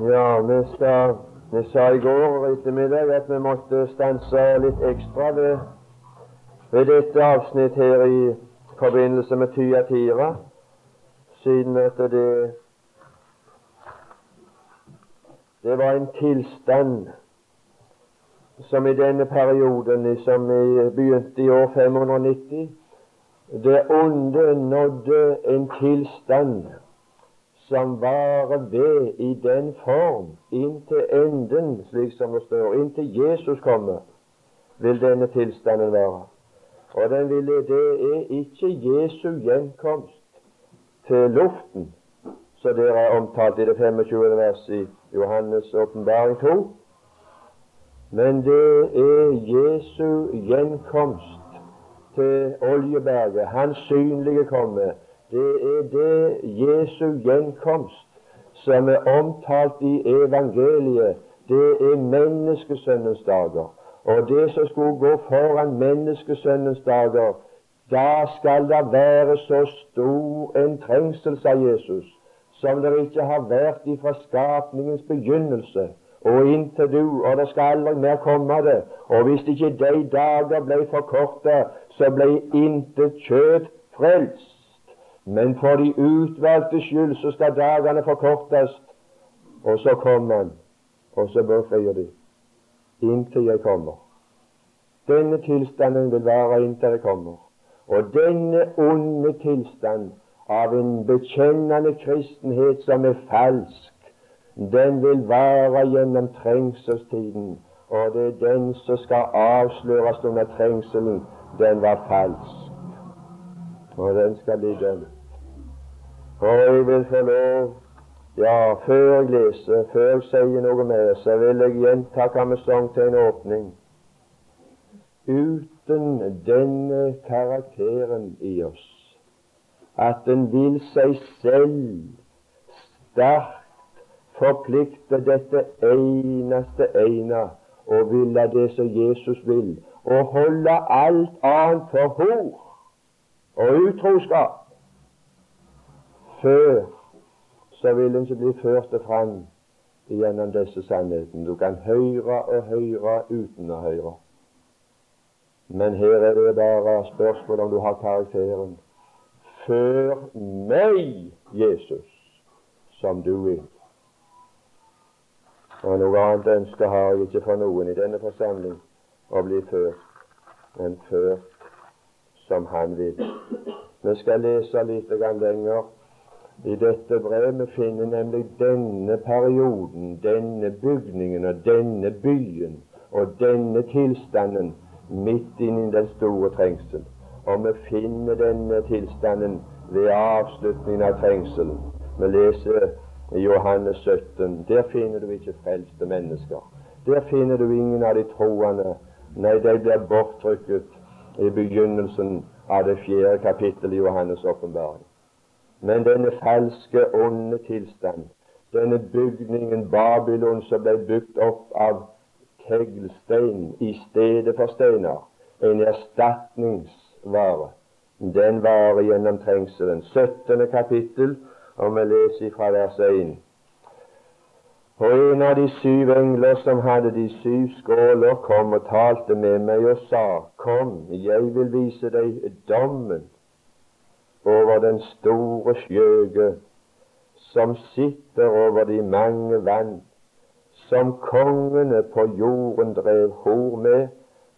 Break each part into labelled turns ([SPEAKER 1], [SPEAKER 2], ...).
[SPEAKER 1] Ja, vi skal Vi sa i går ettermiddag at vi måtte stanse litt ekstra ved, ved dette avsnitt her i forbindelse med Tyatira, siden at det det var en tilstand som i denne perioden, som begynte i år 590, det onde nådde en tilstand som varer ved i den form inntil enden, slik som det står. Inntil Jesus kommer, vil denne tilstanden være. Og den vil, det er ikke Jesu gjenkomst til luften, som dere er omtalt i det 25. vers i Johannes' åpenbaring 2. Men det er Jesu gjenkomst til Oljeberget, hans synlige komme. Det er det Jesu gjenkomst som er omtalt i evangeliet. Det er menneskesønnens dager. Og det som skulle gå foran menneskesønnens dager, da skal det være så stor en trengsel, sa Jesus, som det ikke har vært ifra skapningens begynnelse og inntil du, og det skal aldri mer komme det. Og hvis ikke de dager ble forkorta, så ble intet kjøtt frelst. Men for de utvalgte skyld så skal dagene forkortes. Og så kommer han, og så befrir de inntil jeg kommer. Denne tilstanden vil være inntil jeg kommer. Og denne onde tilstand av en bekjennende kristenhet som er falsk, den vil vare gjennom trengselstiden. Og det er den som skal avsløres under trengselen. Den var falsk. Og den skal dømt. Og jeg vil få lov Ja, før jeg leser, før jeg sier noe mer, så vil jeg gjenta hva vi til en åpning. Uten denne karakteren i oss, at den vil seg selv sterkt forplikte dette eneste ene og ville det som Jesus vil, og holde alt annet for hor og utroskap. Før så vil en ikke bli ført fram gjennom disse sannhetene. Du kan høre og høre uten å høre. Men her er det bare spørsmål om du har karakteren. Før meg, Jesus, som du vil. Og noe annet ønske har jeg ikke for noen i denne forsamling å bli ført men ført som Han vil. Vi skal lese litt lenger i dette brevet. Finner nemlig denne perioden, denne bygningen og denne byen og denne tilstanden midt inni den store trengsel. Og vi finner denne tilstanden ved avslutningen av trengselen. Vi leser i Johannes 17. Der finner du ikke frelste mennesker. Der finner du ingen av de troende. Nei, de blir borttrykket i begynnelsen av det fjerde kapittelet i Johannes' åpenbaring. Men denne falske, onde tilstand, denne bygningen Babylon som ble bygd opp av teglstein i stedet for steiner, en erstatningsvare, den varer gjennom trengselen. 17. kapittel og vi leser fra vers 1. Og en av de syv engler som hadde de syv skåler, kom og talte med meg og sa, Kom, jeg vil vise deg dommen over den store skjøge som sitter over de mange vann, som kongene på jorden drev hor med.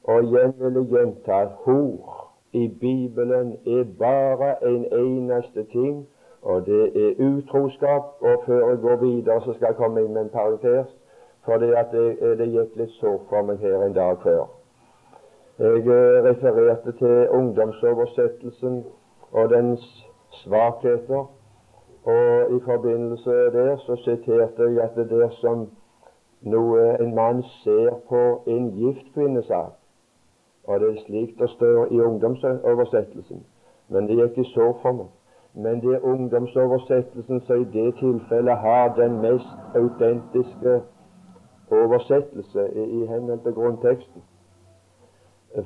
[SPEAKER 1] Og jeg gjenta at hor i Bibelen er bare en eneste ting, og det er utroskap. Og før jeg går videre, så skal jeg komme inn med en parentes, for det, det, det gikk litt sårt for meg her en dag før. Jeg eh, refererte til ungdomsoversettelsen og dens svakheter. Og i forbindelse der så siterte jeg at det der som noe en mann ser på en gift kvinnesak, og det er slik det står i ungdomsoversettelsen, men det gikk i så for meg men det er ungdomsoversettelsen som i det tilfellet har den mest autentiske oversettelse i, henhold til grunnteksten.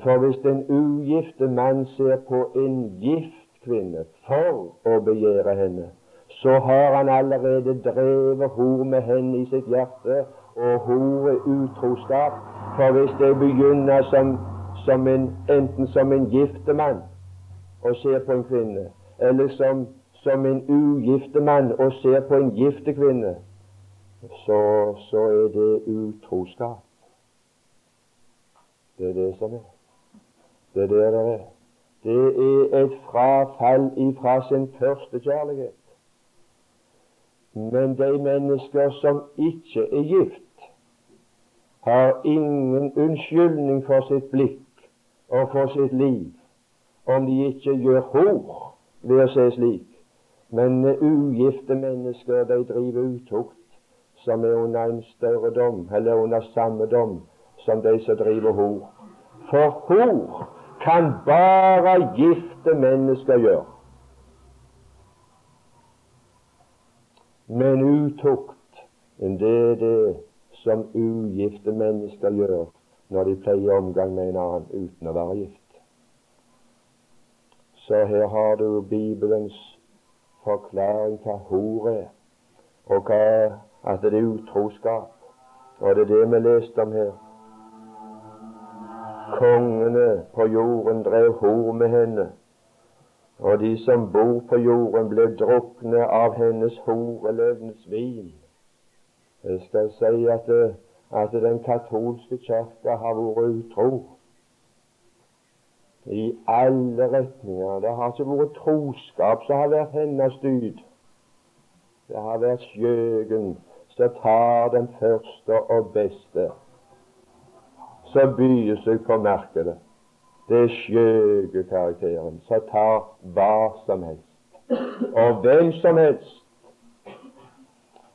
[SPEAKER 1] For hvis den ugifte mann ser på en gift kvinne for å begjære henne, så har han allerede drevet hor med henne i sitt hjerte, og hor er utroskap. For hvis det begynner som, som en, enten som en giftemann og ser på en kvinne, eller som, som en ugiftemann og ser på en gifte kvinne, så, så er det utroskap. Det er det som er. Det er det det er. Det er et frafall ifra sin første kjærlighet. Men de mennesker som ikke er gift, har ingen unnskyldning for sitt blikk og for sitt liv om de ikke gjør hor ved å se slik. Men ugifte mennesker de driver utukt som er under en større dom, eller under samme dom som de som driver hor. For hor kan bare gifte mennesker gjøre. Men utukt, det er det som ugifte mennesker gjør når de pleier omgang med en annen uten å være gift. Så her har du Bibelens forklaring hva hor er, og hva, at det er utroskap. Og det er det vi leste om her. Kongene på jorden drev hor med henne og de som bor på jorden, ble drukne av hennes horeløvens vin. Jeg skal si at, at den katolske kirka har vært utro i alle retninger. Det har ikke vært troskap som har vært hennes dyd. Det har vært skjøgen som tar den første og beste, som byr seg på markedet det er skjøgekarakteren som tar hva som helst, og hvem som helst.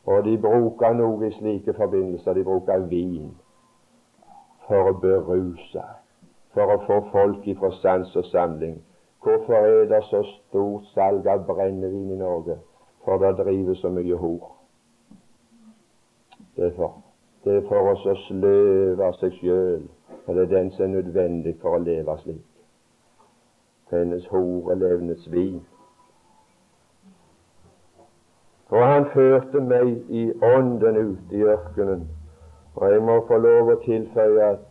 [SPEAKER 1] Og de bruker noe i slike forbindelser. De bruker vin for å beruse, for å få folk ifra sans og samling. Hvorfor er det så stort salg av brennevin i Norge? For det drives så mye hor. Det er for, det er for oss å sløve seg sjøl for det er den som er nødvendig for å leve slik. Hennes hore levnets vin. Og han førte meg i ånden ut i ørkenen. Og jeg må få lov å tilføye at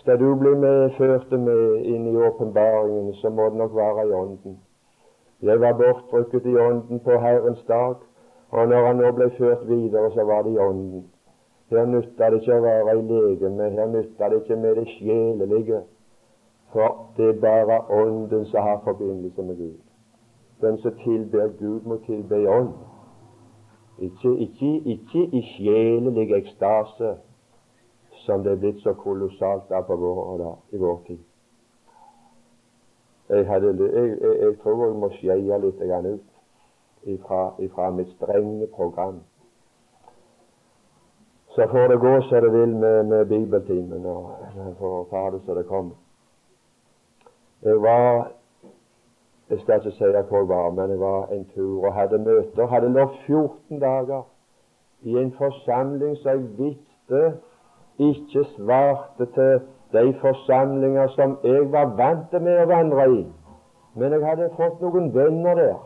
[SPEAKER 1] skal du bli med, førte med inn i åpenbaringen, så må det nok være i ånden. Jeg var bortrykket i ånden på Herrens dag, og når han nå ble ført videre, så var det i ånden. Her nytter det ikke å være i legeme, her nytter det ikke med det sjelelige. For det er bare Ånden som har forbindelse med Gud. Den som tilber Gud, må tilbe ånd. Ikke, ikke, ikke i sjelelig ekstase, som det er blitt så kolossalt av på vår, da, i vår tid. Jeg, hadde, jeg, jeg, jeg tror jeg må skeie litt ut ifra, ifra mitt strenge program så får det gå som det vil med, med bibeltimen, og får ta det som det kommer. Jeg var Jeg skal ikke si hvor jeg var, men jeg var en tur og hadde møter. Hadde lovt 14 dager i en forsamling som jeg visste ikke svarte til de forsamlinger som jeg var vant med å vandre i. Men jeg hadde fått noen venner der.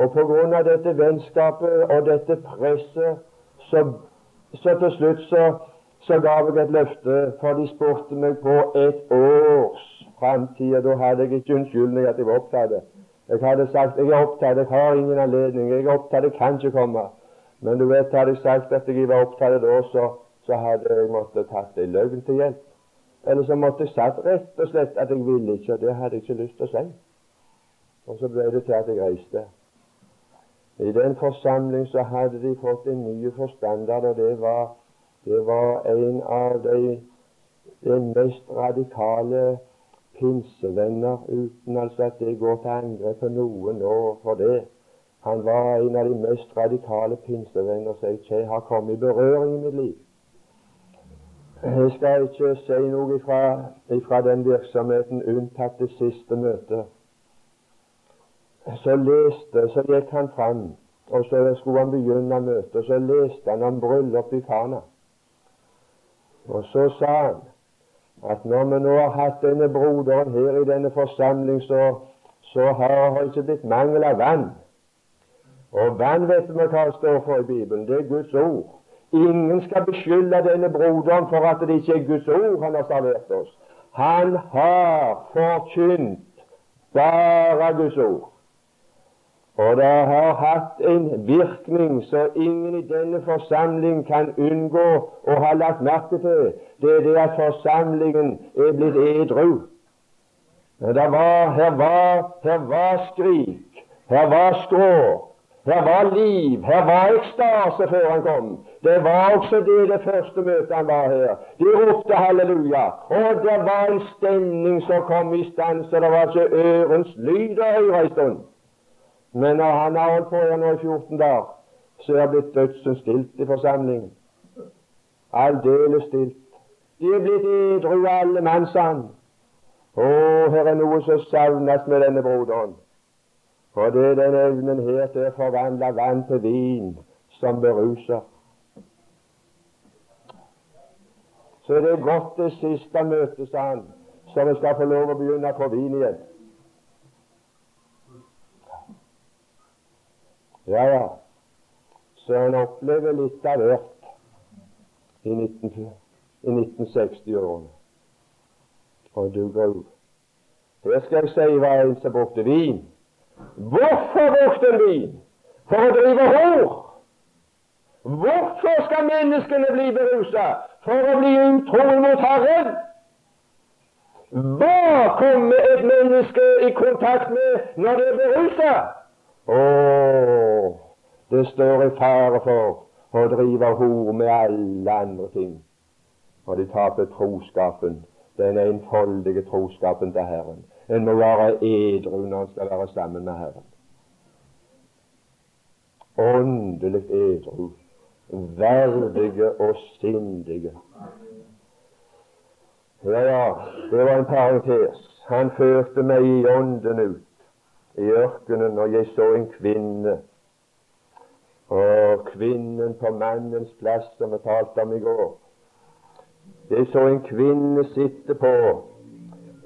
[SPEAKER 1] Og av dette vennskapet og dette presset så så til slutt så, så gav jeg et løfte, for de spurte meg på et års framtid. Da hadde jeg ikke unnskyldning at jeg var opptatt. Jeg hadde sagt jeg er opptatt, jeg har ingen anledning, jeg er opptatt, jeg kan ikke komme. Men du vet, hadde jeg sagt at jeg var opptatt da, så, så hadde jeg måttet tatt ei løgn til hjelp. Eller så måtte jeg sagt rett og slett at jeg ville ikke, og det hadde jeg ikke lyst til å si. Og så ble det til at jeg reiste. I den forsamling så hadde de fått en ny forstander, og det var, det var en av de, de mest radikale pinsevenner, uten altså at det går til angrep på noen nå for det. Han var en av de mest radikale pinsevenner som jeg har kommet i berøring i mitt liv. Jeg skal ikke si noe ifra, ifra den virksomheten unntatt det siste møtet så leste, så gikk han fram, og så skulle han begynne møtet. Så leste han om bryllup i Kana. Og så sa han at når vi nå har hatt denne broderen her i denne forsamling, så, så har det ikke blitt mangel av vann. Og vann vet vi hva det står for i Bibelen, det er Guds ord. Ingen skal beskylde denne broderen for at det ikke er Guds ord han har servert oss. Han har forkynt bare Guds ord. Og det har hatt en virkning så ingen i denne forsamling kan unngå å ha lagt merke til. Det er det at forsamlingen er blitt edru. Var, her, var, her var skrik, her var skrå, her var liv, her var ekstase før han kom. Det var også det det første møtet han var her. De ropte halleluja. Og det var en stemning som kom i stand, så det var ikke ørens lyd å høre en stund. Men når han har holdt på her nå i 14 dager, så er det blitt dødsens stilt i forsamlingen. Aldeles stilt. De er blitt edru alle mannsand. Å, her er noe som savnes med denne broderen. Og det er den evnen her til å forvandle vann til vin som beruser. Så det er godt det siste møtet, sa han, så vi skal få lov å begynne på vin igjen. Ja, ja. Så han opplever litt av hvert i, 19, i 1960-årene. Og du gru. Her skal jeg si hva en som brukte vin. Hvorfor brukte en vin? For å drive hår! Hvorfor skal menneskene bli berusa? For å bli utro mot Herren. Hva kommer et menneske i kontakt med når det er berusa? Å, det står i fare for å drive hor med alle andre ting. Og de taper troskapen, den enfoldige troskapen til Herren. En må være edru når en skal være sammen med Herren. Åndelig edru, verdige og sindige. Ja, ja, det var en parentes. Han førte meg i ånden ut i ørkenen, og jeg så en kvinne. Og kvinnen på mannens plass, som vi talte om i går. Jeg så en kvinne sitte på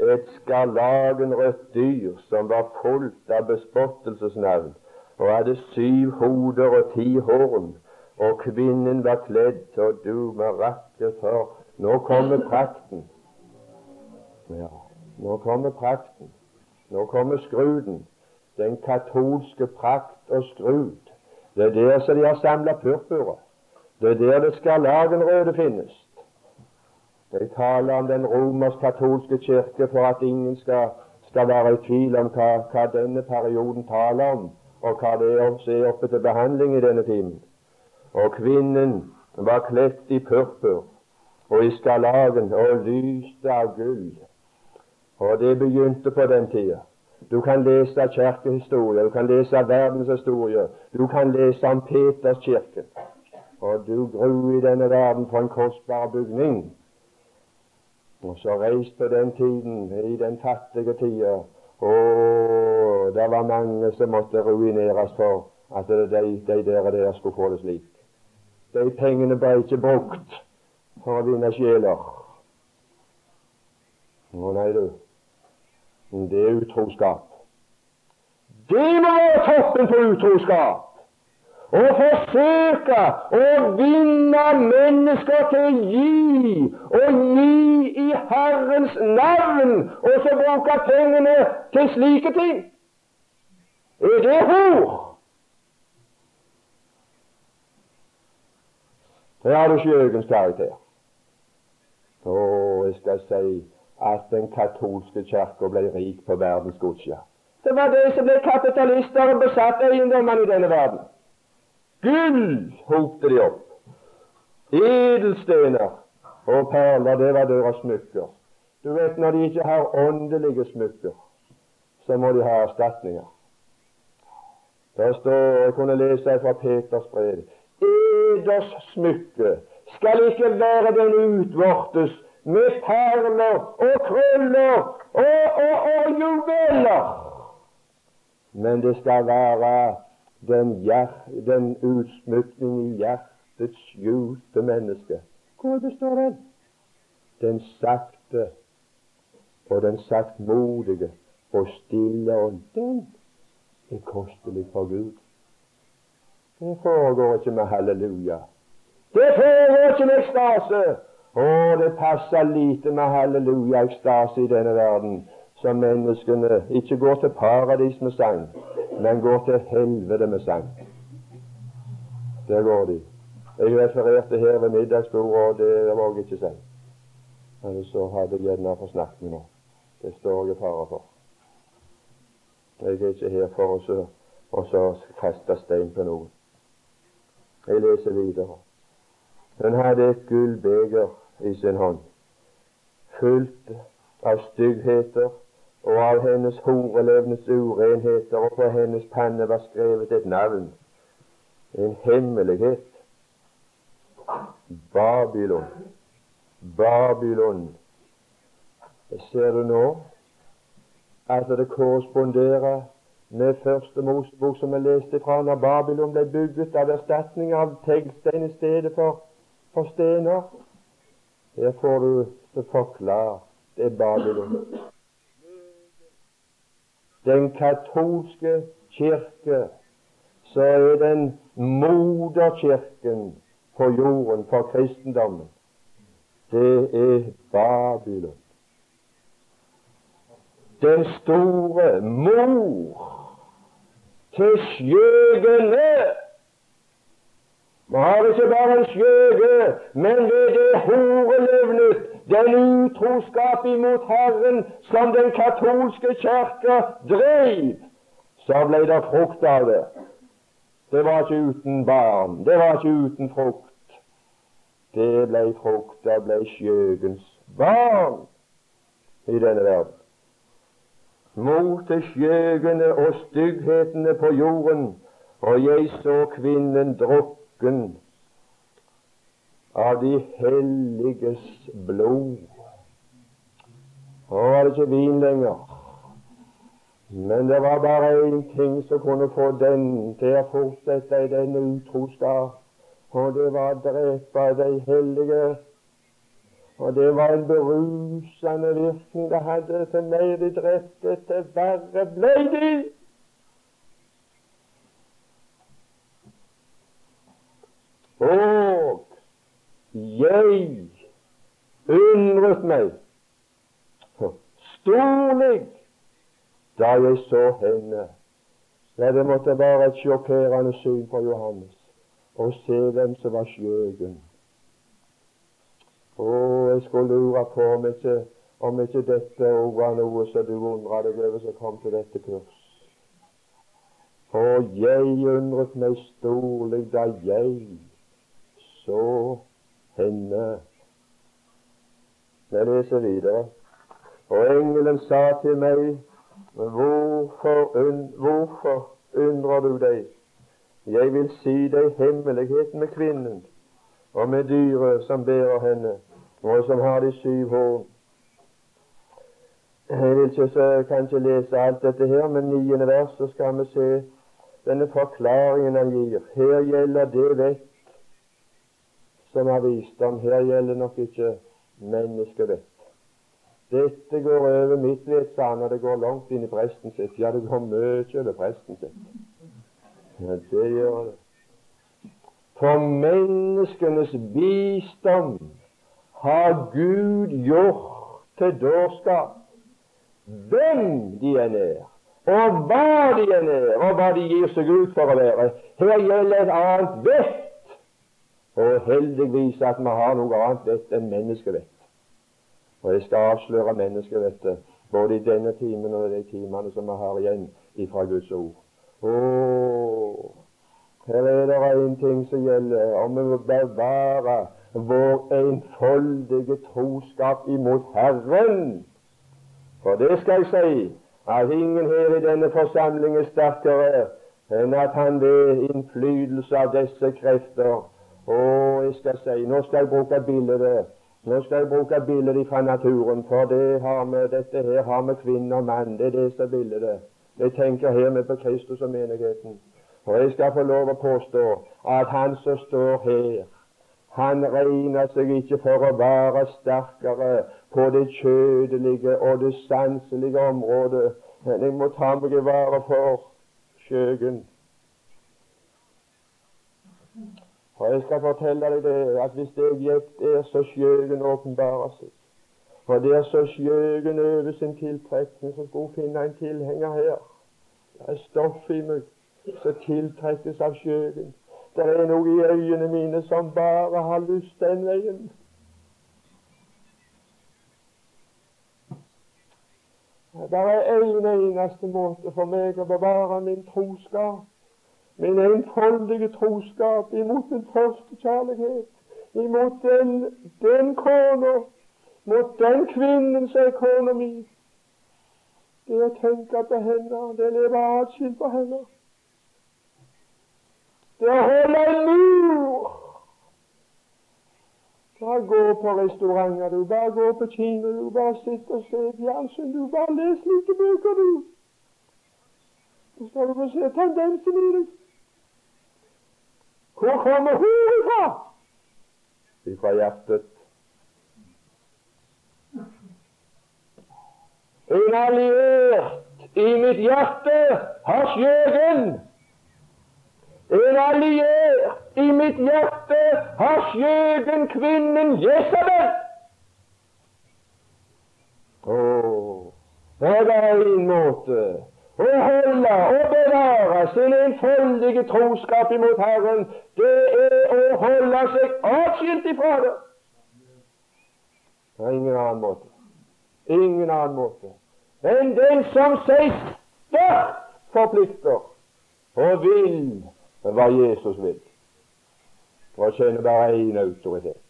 [SPEAKER 1] et skarlagenrødt dyr som var fullt av bespottelsesnavn, og hadde syv hoder og ti horn. Og kvinnen var kledd, og du med rakke for Nå kommer prakten. Ja, nå kommer prakten. Nå kommer skruden den katolske prakt og skrud. Det er der som de har samla purpura. Det er der det skarlagenrøde finnes. Jeg taler om den romersk-katolske kirke for at ingen skal, skal være i tvil om hva, hva, denne perioden taler om, og hva det er som er oppe til behandling i denne timen. Og kvinnen var kledt i purpur og i skarlagen og lyste av gull. Og det begynte på den tida. Du kan lese kirkehistorie, du kan lese verdenshistorie, du kan lese om Peters kirke. Og du gru i denne verden for en kostbar bygning. Og så reist på den tiden, i den fattige tida, og det var mange som måtte ruineres for at de, de der, og der skulle få det slik. De pengene ble ikke brukt for å vinne sjeler. Å nei, du. Det er utroskap. Det må være toppen på utroskap. Å forsøke å vinne mennesker til å gi, og gi i Herrens navn, og så bruke pengene til slike ting. Er det hor? Her har du skjøgens karakter. Å, jeg skal si at den katolske kirka ble rik på verdens godsja. Det var de som ble kapitalister og besatt eiendommene i denne verden. Gull hopte de opp. Edelstener og perler, det var deres smykker. Du vet, når de ikke har åndelige smykker, så må de ha erstatninger. Der står, Jeg kunne lese fra Peters brev Eders smykke skal ikke være den utvortes med perler og krøller og, og, og juveler. Men det skal være den, den utsmykning i hjertets skjulte menneske. Hvor består den? Den sakte og den saktmodige og stille ånd. Den er kostelig for Gud. Det foregår ikke med halleluja. Det foregår ikke med ekstase. Å, det passer lite med halleluja-ekstase i denne verden, så menneskene ikke går til paradis med sang, men går til helvete med sang. Der går de. Jeg refererte her ved middagsbordet, og det våger jeg ikke si. Men så hadde jeg gjerne forsnakket meg nå. Det står jeg i fare for. Jeg er ikke her for å kaste stein på noen. Jeg leser videre. Hun hadde et gullbeger i sin hånd, fullt av styggheter, og av hennes horelevnes urenheter, og på hennes panne var skrevet et navn, en hemmelighet. Babylon. Babylon. Ser du nå at det korresponderer med første Mosebok som jeg leste fra, når Babylon ble bygget av erstatning av teglstein i stedet for, for stener. Der får du det forklart. Det er Babylon. Den katolske kirke, så er den moderkirken på jorden for kristendommen. Det er Babylon. Den store mor til skjøgene. Var det ikke bare en skjøge, men ved det horelevnet, den utroskap imot Herren som den katolske kirke drev, så ble det frukt av det. Det var ikke uten barn, det var ikke uten frukt. Det ble frukt, det ble skjøgens barn i denne verden mot skjøgene og stygghetene på jorden, og jeg så kvinnen drukken av de helliges blod. Nå var det ikke vin lenger, men det var bare én ting som kunne få den til å fortsette i denne utroskap, og det var å drepe de hellige og det var en berusende virkning det hadde. Til mer de drepte, til verre ble de. Og jeg undret meg storlig da jeg så henne. Ja, det måtte være et sjokkerende syn for Johannes å se hvem som var skjøgen. Å, jeg skulle lure på om ikke, om ikke dette òg var noe som du undra deg over som kom til dette kurs. For jeg undret meg storlig da jeg så henne. Jeg leser videre. Og engelen sa til meg, hvorfor, un, hvorfor undrer du deg? Jeg vil si deg hemmeligheten med kvinnen og med dyret som bærer henne, og som har de syv horn. Jeg vil ikke så, kanskje lese alt dette her, men niende vers så skal vi se denne forklaringen han gir. Her gjelder det vett som har visdom. Her gjelder nok ikke menneskevett. Dette går over mitt vett, sa han, og det går langt inn i presten sitt. Ja, det går mye over presten sitt. Ja, det gjør det. For menneskenes bistand har Gud gjort til dårskap. Hvem de er er, og hva de er er, og hva de gir seg ut for å være. Her gjelder et annet vett, og heldigvis at vi har noe annet vett enn menneskevett. Og jeg skal avsløre menneskevettet både i denne timen og de timene som vi har igjen ifra Guds ord. Åh, her er det en ting som gjelder, om vi må bevare vår enfoldige troskap imot Herren. For det skal jeg si, at ingen her i denne forsamling er sterkere enn at han ved innflytelse av disse krefter Og jeg skal si, nå skal jeg bruke bildet nå skal jeg bruke bildet fra naturen, for det har vi, dette her har vi kvinne og mann. Det er det som er bildet. Jeg tenker her med på Kristus og menigheten. Og jeg skal få lov å påstå at han som står her, han regner seg ikke for å være sterkere på det kjødelige og det sanselige området. Men jeg må ta meg i vare for skjøgen. Og jeg skal fortelle deg det, at hvis det gikk er så skjøgen åpenbarer seg. For der så skjøgen øver sin tiltrekning, så skulle finne en tilhenger her. Det er stoff i meg som tiltrekkes av sjøen. Det er noe i øynene mine som bare har lyst den veien. Det er en eneste måte for meg å bevare min troskap, min enfoldige troskap imot min første kjærlighet, imot den, den kona, mot den kvinnen som er kona mi. Det å tenke på henne, det lever leve atskilt på henne. Det holder en mur bare gå på restauranter, du. Bare gå på kino, du. Bare sitte og se fjernsyn, du. Bare les slike bøker, du. Så skal du få se tendensen i det. Hvor kommer hun ifra? Ifra hjertet. En alliert i mitt hjerte har skjøgen en alliert i mitt hjerte har skjøgen kvinnen Jesabel. Oh, det er en måte å holde og bevare sin enfoldige troskap imot Herren, det er å holde seg atskilt ifra det. Det er ingen annen måte. Ingen annen måte enn den som seg sterkt forplikter og vil hva Jesus vil. For jeg kjenner bare én autoritet.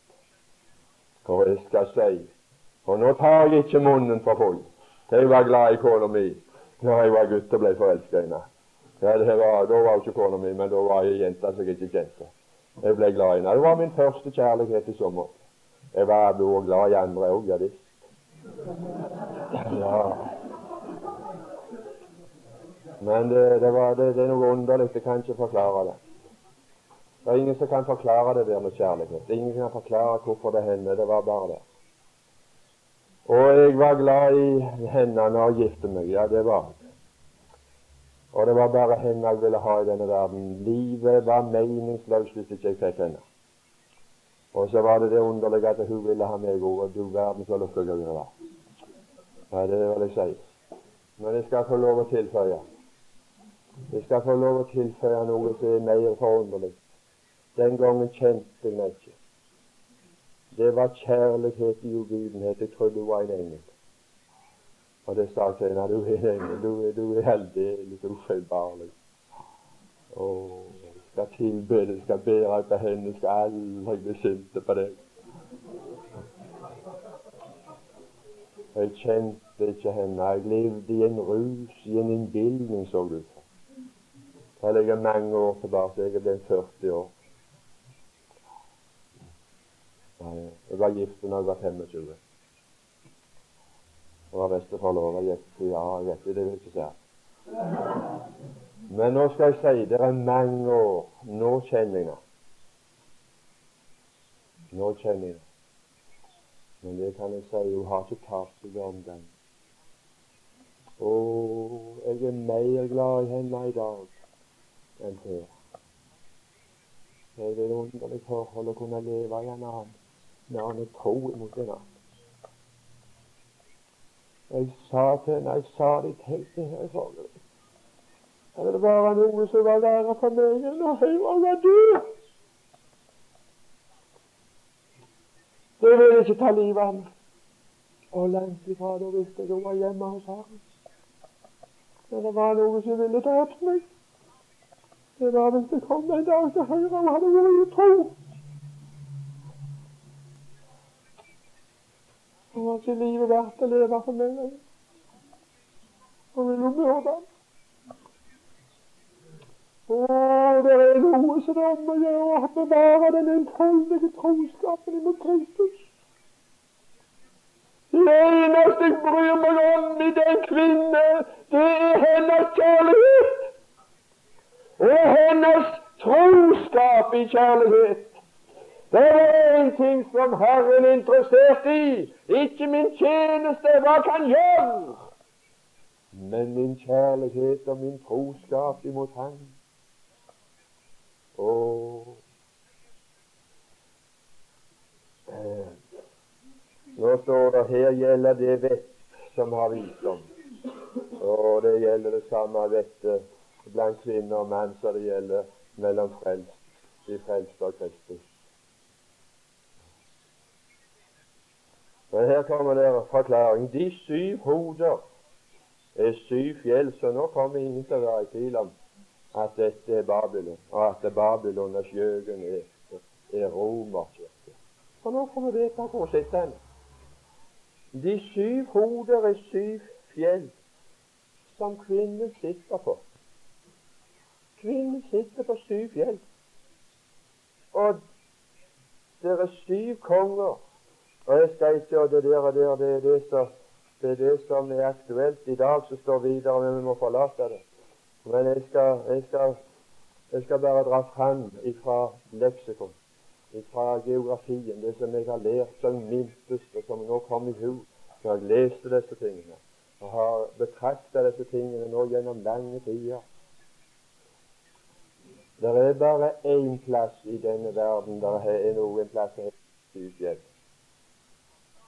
[SPEAKER 1] For jeg skal si Og nå tar jeg ikke munnen for full. Jeg var glad i kona mi når jeg var gutt og ble forelska i henne. Da var hun ikke kona mi, men da var jeg jenta som jeg ikke kjente. Jeg ble glad i henne. Det var min første kjærlighet i sommer. Jeg var vært glad i andre òg, ja visst. Ja. Men det, det, var, det, det, er noe underlig. Jeg kan ikke forklare det. Det er ingen som kan forklare det der med kjærlighet. Det er ingen kan forklare hvorfor det hender. Det var bare det. Og jeg var glad i henne når jeg gifte meg. Ja, det var jeg. Og det var bare henne jeg ville ha i denne verden. Livet var meningsløst hvis ikke jeg fikk henne. Og så var det det underlige at hun ville ha meg òg, og du verden så lykkelig jeg var. Ja, det vil jeg si. Men jeg skal få lov å tilføye jeg skal få lov å tilføye noe som er mer forunderlig. Den gangen kjente jeg meg ikke. Det var kjærlighet i ugudenhet. Jeg trodde du var en engel. Og det sa til henne. Du er en engel. Du er, du er aldeles ufeilbarlig. Jeg skal tilbe deg, skal bære på henne, skal aldri bli sint på deg. Jeg kjente ikke henne. Jeg levde i en rus, i en innbilning, så du. Det ligger mange år tilbake. Jeg er blitt 40 år. Jeg var gift da jeg var 25. Det var besteforlova. Ja, jeg vet det, vil jeg ikke si. Men nå skal jeg si det er mange år. Nå kjenner jeg det. Nå kjenner jeg det. Men det kan jeg si, hun har ikke tapt seg om den. Å, jeg er mer glad i henne i dag enn før. Det er et underlig forhold å kunne leve i en annen med annen tro imot en annen. Jeg sa til henne, jeg sa det helt til her i forrige Hadde det bare noe som var verre for meg enn å høre var død Det ville ikke ta livet av meg. Og langt ifra da visste jeg hun var hjemme hos ham. Men det var noe som ville drept meg. Det var hvis det kom en dag til Høyre og hadde vært utro. tro. Det var ikke livet verdt å leve for meg lenger. Og ville myrde ham. Å, det er noe som det er om å gjøre å bevare den enfoldige troskapen imot Kristus. Det eneste jeg bryr meg om i den kvinne, det er hennes kjærlighet det er hennes troskap i kjærlighet. Det er en ting som Herren er interessert i. Ikke min tjeneste, hva kan gjøre? Men min kjærlighet og min troskap imot Han. Eh, Nå står det her gjelder det vett som har visdom. Og det gjelder det samme vettet blant kvinner og menn som det gjelder mellom frelst, de frelste og Kristus. Men her kommer det forklaring. De syv hoder er syv fjell, så nå kommer ingen til å være i tvil om at dette er Babylon, og at Babylon og skjøgen er, er romerkirke. For nå får vi vite hvor sitter den. De syv hoder er syv fjell som kvinnen sitter på. Kvinnen sitter på syv fjell. Og det er syv konger. Og jeg skal ikke og det der og der, det er det, som, det er det som er aktuelt i dag, som står videre, men vi må forlate det. Men jeg skal, jeg skal, jeg skal bare dra fram ifra leksikon, ifra geografien, det som jeg har lært som mintes, og som nå kom i hu når jeg leste disse tingene, og har betrakta disse tingene nå gjennom lange tider. Det er bare én plass i denne verden der er noen plass som heter sykehjem.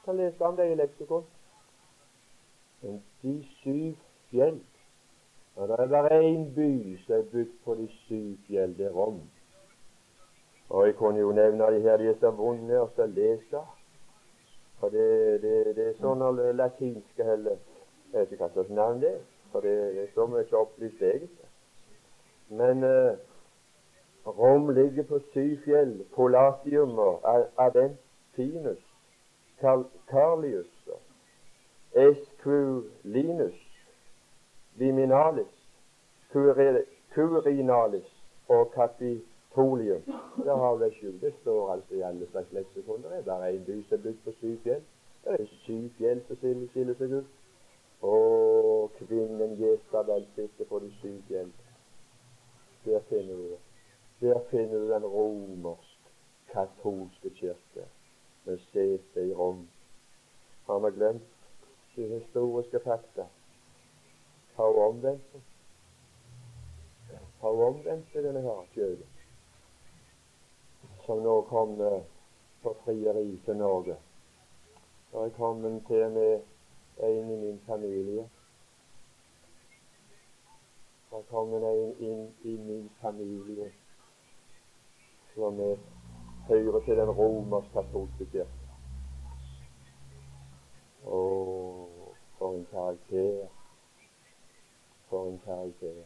[SPEAKER 1] Kan lese om det i leksikon. Men de syv fjell og Det er bare én by som er bygd på de syv fjell. Det er Rom. Og jeg kunne jo nevne de her, de er så vonde å lese. For det, det, det er sånn latinske heller Jeg vet ikke hva slags navn det er, for det er så mye opplyst egentlig. Men uh, Rom ligger på syv fjell. Polatium og Aventinus, Carlius, esculinus, Viminalis, Curinalis og Capitolium. Det har vel sju. Det står altså i alle slags leksikoner. Det er bare én by som er bygd på syv fjell. Det er syv fjell som skiller seg ut. Og kvinnen Jesabel sitter på de syv fjell. Der finner vi det. Der finner du den romersk-katolske kirke med sete i Rom. Har vi glemt de historiske fakta? Har hun omvendt seg? Har hun omvendt seg, denne her kjølen? Som nå kom på frieri til Norge. Da er kommet til med en i min familie. Da er kommet en inn i min familie som er, hører til den romersk-katolske kirke. Å, for en karakter. For en karakter.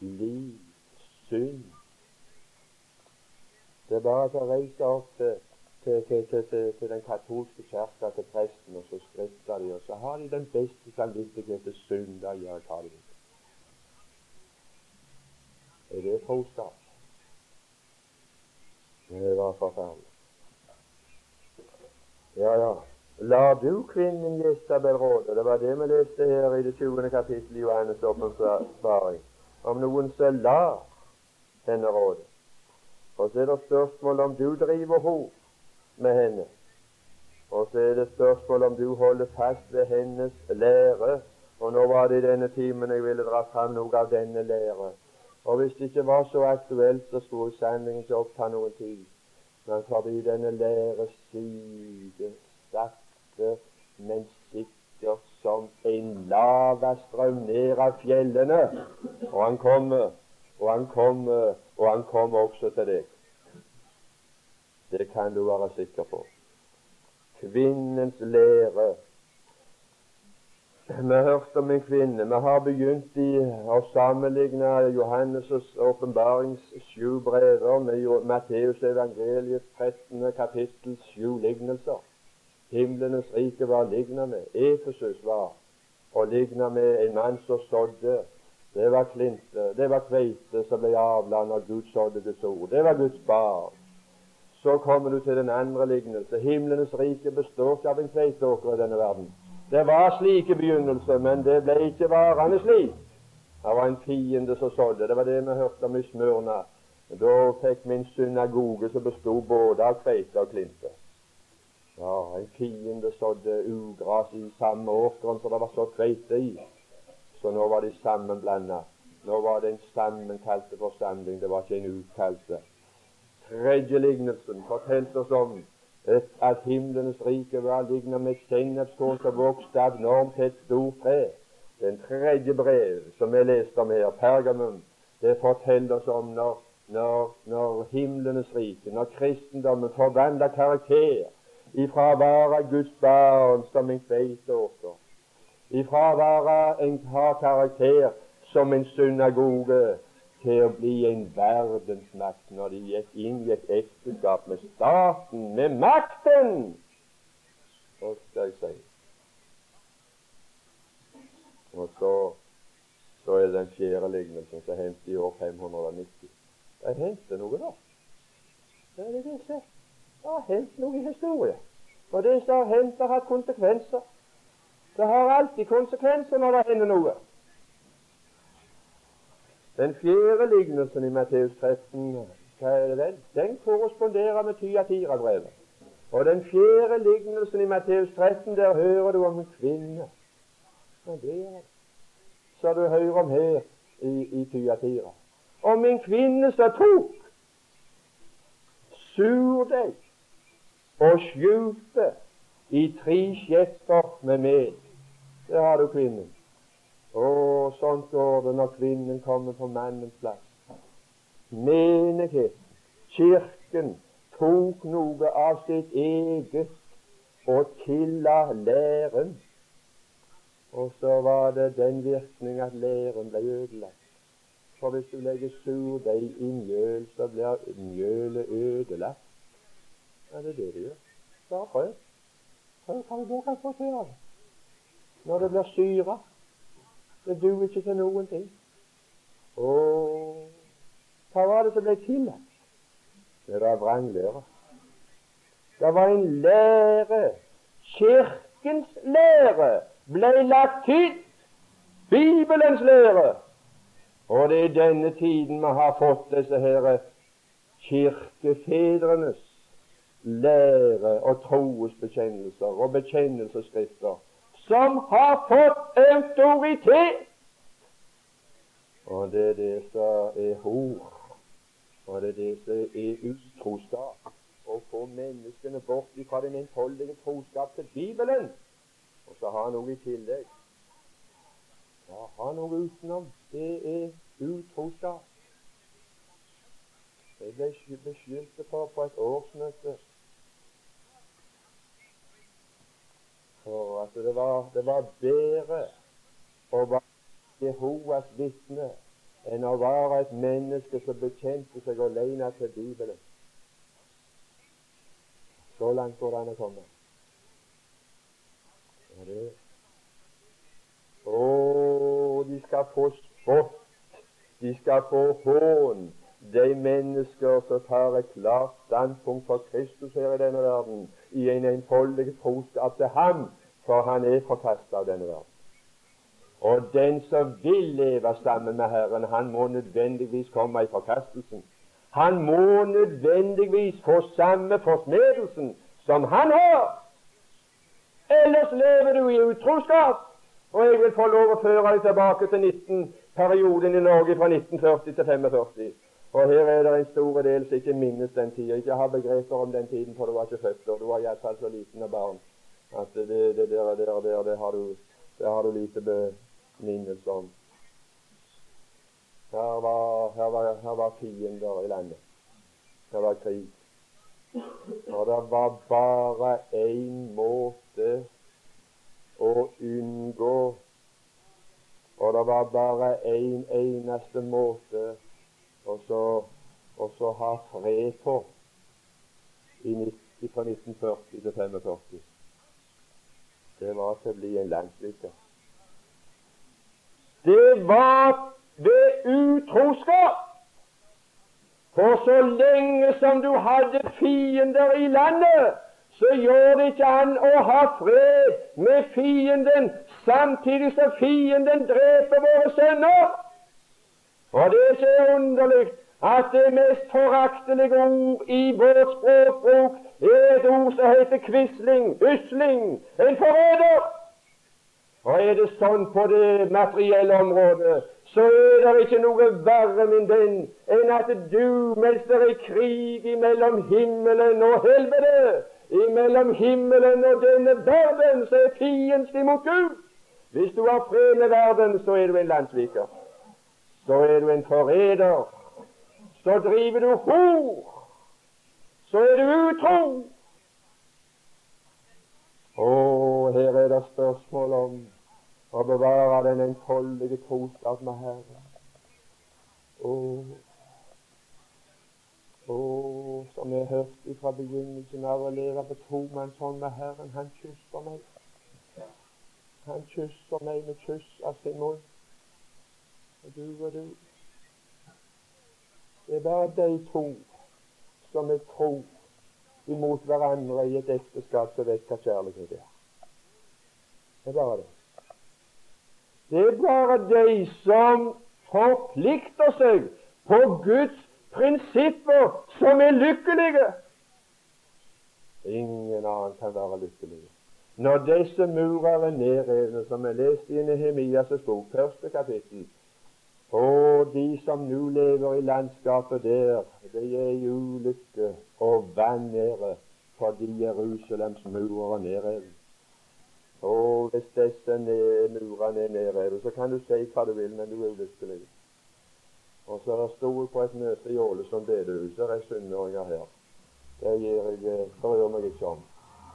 [SPEAKER 1] Liv, synd. Det er bare å reise opp til, til, til, til, den katolske kirka, til presten, og så skrifter de, og så har de den beste samvittighet til synder. Ja, hva de vil. Er det troskap? Det var forferdelig. Ja, ja. La du kvinnen Jesabel råde. Det var det vi leste her i det 20. kapittel i Johannes' åpenbaring. Om noen som lar henne råde. Og så er det spørsmål om du driver henne med henne. Og så er det spørsmål om du holder fast ved hennes lære. Og nå var det i denne timen jeg ville dra fram noe av denne lære. Og hvis det ikke var så aktuelt, så skulle sannelig ikke oppta noen tid. Men fordi denne lære siger sakte, men sikkert som en lavastrøm ned av fjellene. Og han kommer, og han kommer, og han kommer også til deg. Det kan du være sikker på. Kvinnens lære vi har hørt om en kvinne. Vi har begynt i å sammenligne Johannes' åpenbarings sju brever med Matteus evangeliets 13. kapittel sju lignelser. Himlenes rike var ligna med. Efesus var og ligna med en mann som sådde. Det var klinte, det var kveite som ble avla når Gud sådde Guds ord. Det var Guds barn. Så kommer du til den andre lignelse. Himlenes rike består ikke av en kveiteåker i denne verden. Det var slik i begynnelsen, men det ble ikke varende slik. Det var en fiende som sådde. Det var det vi hørte om i Smørna. Da fikk vi en synagoge som bestod både av kveite og klinte. Ja, en fiende sådde ugras i samme åkeren som det var sådd kveite i. Så nå var de sammenblanda. Nå var det en sammenkalte forsamling, det var ikke en utkalte. Tredje lignelsen fortalte oss om at himlenes rike var lignet med sennepskål som vokste abnormt til et stort tre. Den tredje brev som jeg leste om her, Pergamum, det forteller oss om når, når, når himlenes rike, når kristendommen forvandler karakter ifra å være Guds barn som en kveiteåker, ifra å være en har karakter som en synagoge, til å bli en verdensmakt når de gikk inn i et ekteskap med staten, med makten. Hva skal jeg si? Og så, så er den fjerde lignelsen som hendte i år 590. Det hendte noe da. Det er det ikke. Det har hendt noe i historien. Og det som har hendt, har hatt konsekvenser. Det har alltid konsekvenser når det hender noe. Den fjerde lignelsen i Matteus 13 den? den korresponderer med Tyatira-brevet. Og den fjerde lignelsen i Matteus 13, der hører du om en kvinne. Men det er så du hører om her i, i Tyatira. Om en kvinne som tok surdeig og skjulte i tre skjepper med mel. Der har du kvinnen. Og sånn går det når kvinnen kommer på mannens plass. Menighet, Kirken, tok noe av sitt eget og tilla læren. Og så var det den virkning at læren ble ødelagt. For hvis du legger surdeig i mjøl, så blir mjølet ødelagt. Ja, det er det det gjør. Bare prøv. Prøv hva du kan få til av det. Når det blir syre. Det duer ikke til noen ting. Og hva var det som ble tillatt? Det var vranglære. Det var en lære. Kirkens lære ble lagt til. Bibelens lære. Og det er denne tiden vi har fått disse her kirkefedrenes lære og troesbekjennelser og bekjennelsesskrifter som har fått autoritet. Og det er det som er hor, og det er det som er utroskap. Å få menneskene bort fra den enfoldige troskap til Bibelen. Og så ha noe i tillegg. Ja, ha noe utenom. Det er utroskap. Jeg ble beskyldt for på et årsmøte for at det var, det var bedre å være Jehovas vitne enn å være et menneske som bekjente seg alene til Bibelen. Så langt går det an å komme. Å, de skal få spott, de skal få hån, de mennesker som tar et klart standpunkt for Kristus her i denne verden, i en enfoldig troskap til ham, for han er forkastet av denne verden. Og den som vil leve sammen med Herren, han må nødvendigvis komme i forkastelsen. Han må nødvendigvis få samme forsmedelsen som han har. Ellers lever du i utroskap. Og jeg vil få lov å føre deg tilbake til 19, perioden i Norge fra 1940 til 45. Og her er det en stor del som ikke minnes den tida, ikke har begreper om den tiden, for du var ikke født da. Du var iallfall så liten og barn at det, det, det der, der, der, det har du, det har du lite beminnelse om. Her var, her, var, her var fiender i landet. Her var krig. Og det var bare én måte å unngå Og det var bare én en eneste måte og så, og så ha fred på i 90, fra 1940 til 45. Det var til å bli en landssluker. Det var ved utroskap. For så lenge som du hadde fiender i landet, så gjør det ikke an å ha fred med fienden samtidig som fienden dreper våre sønner. Og det er underlig, at det mest foraktelige ord i vårt språkbruk er et ord som heter quisling, usling, en forræder. Og er det sånn på det materielle området, så er det ikke noe verre, min venn, enn at du, mens det er krig mellom himmelen og helvete, Imellom himmelen og denne verden så er fiendtlig mot Gud. Hvis du har fred med verden, så er du en landssviker. Så er du en forræder. Så driver du hor. Så er du utro. Og her er det spørsmål om å bevare den enfoldige troskap med Herren. Og, og som jeg hørte fra begynnelsen av å leve på tomannshånd med Herren, han kysser meg. Han kysser meg med kyss av sin munn. Og du og du. Det er bare de to som er tro imot hverandre i et ekteskap som vet hva kjærlighet er. Det er bare det. Det er bare de som forplikter seg på Guds prinsipper, som er lykkelige. Ingen annen kan være lykkelig. Når disse murer er nedrevne, som er lest i Nehemias bok, første kapittel, og de som nå lever i landskapet der, det er ulykke og vanære fordi Jerusalems murer er nedrevet. Og hvis disse murene er nedrevet, så kan du si hva du vil, men du er ulykkelig. Og så er det jeg på et møte i Ålesund bedehus. Det er sunnmøringer her. Det gir jeg, eh, bryr meg ikke om.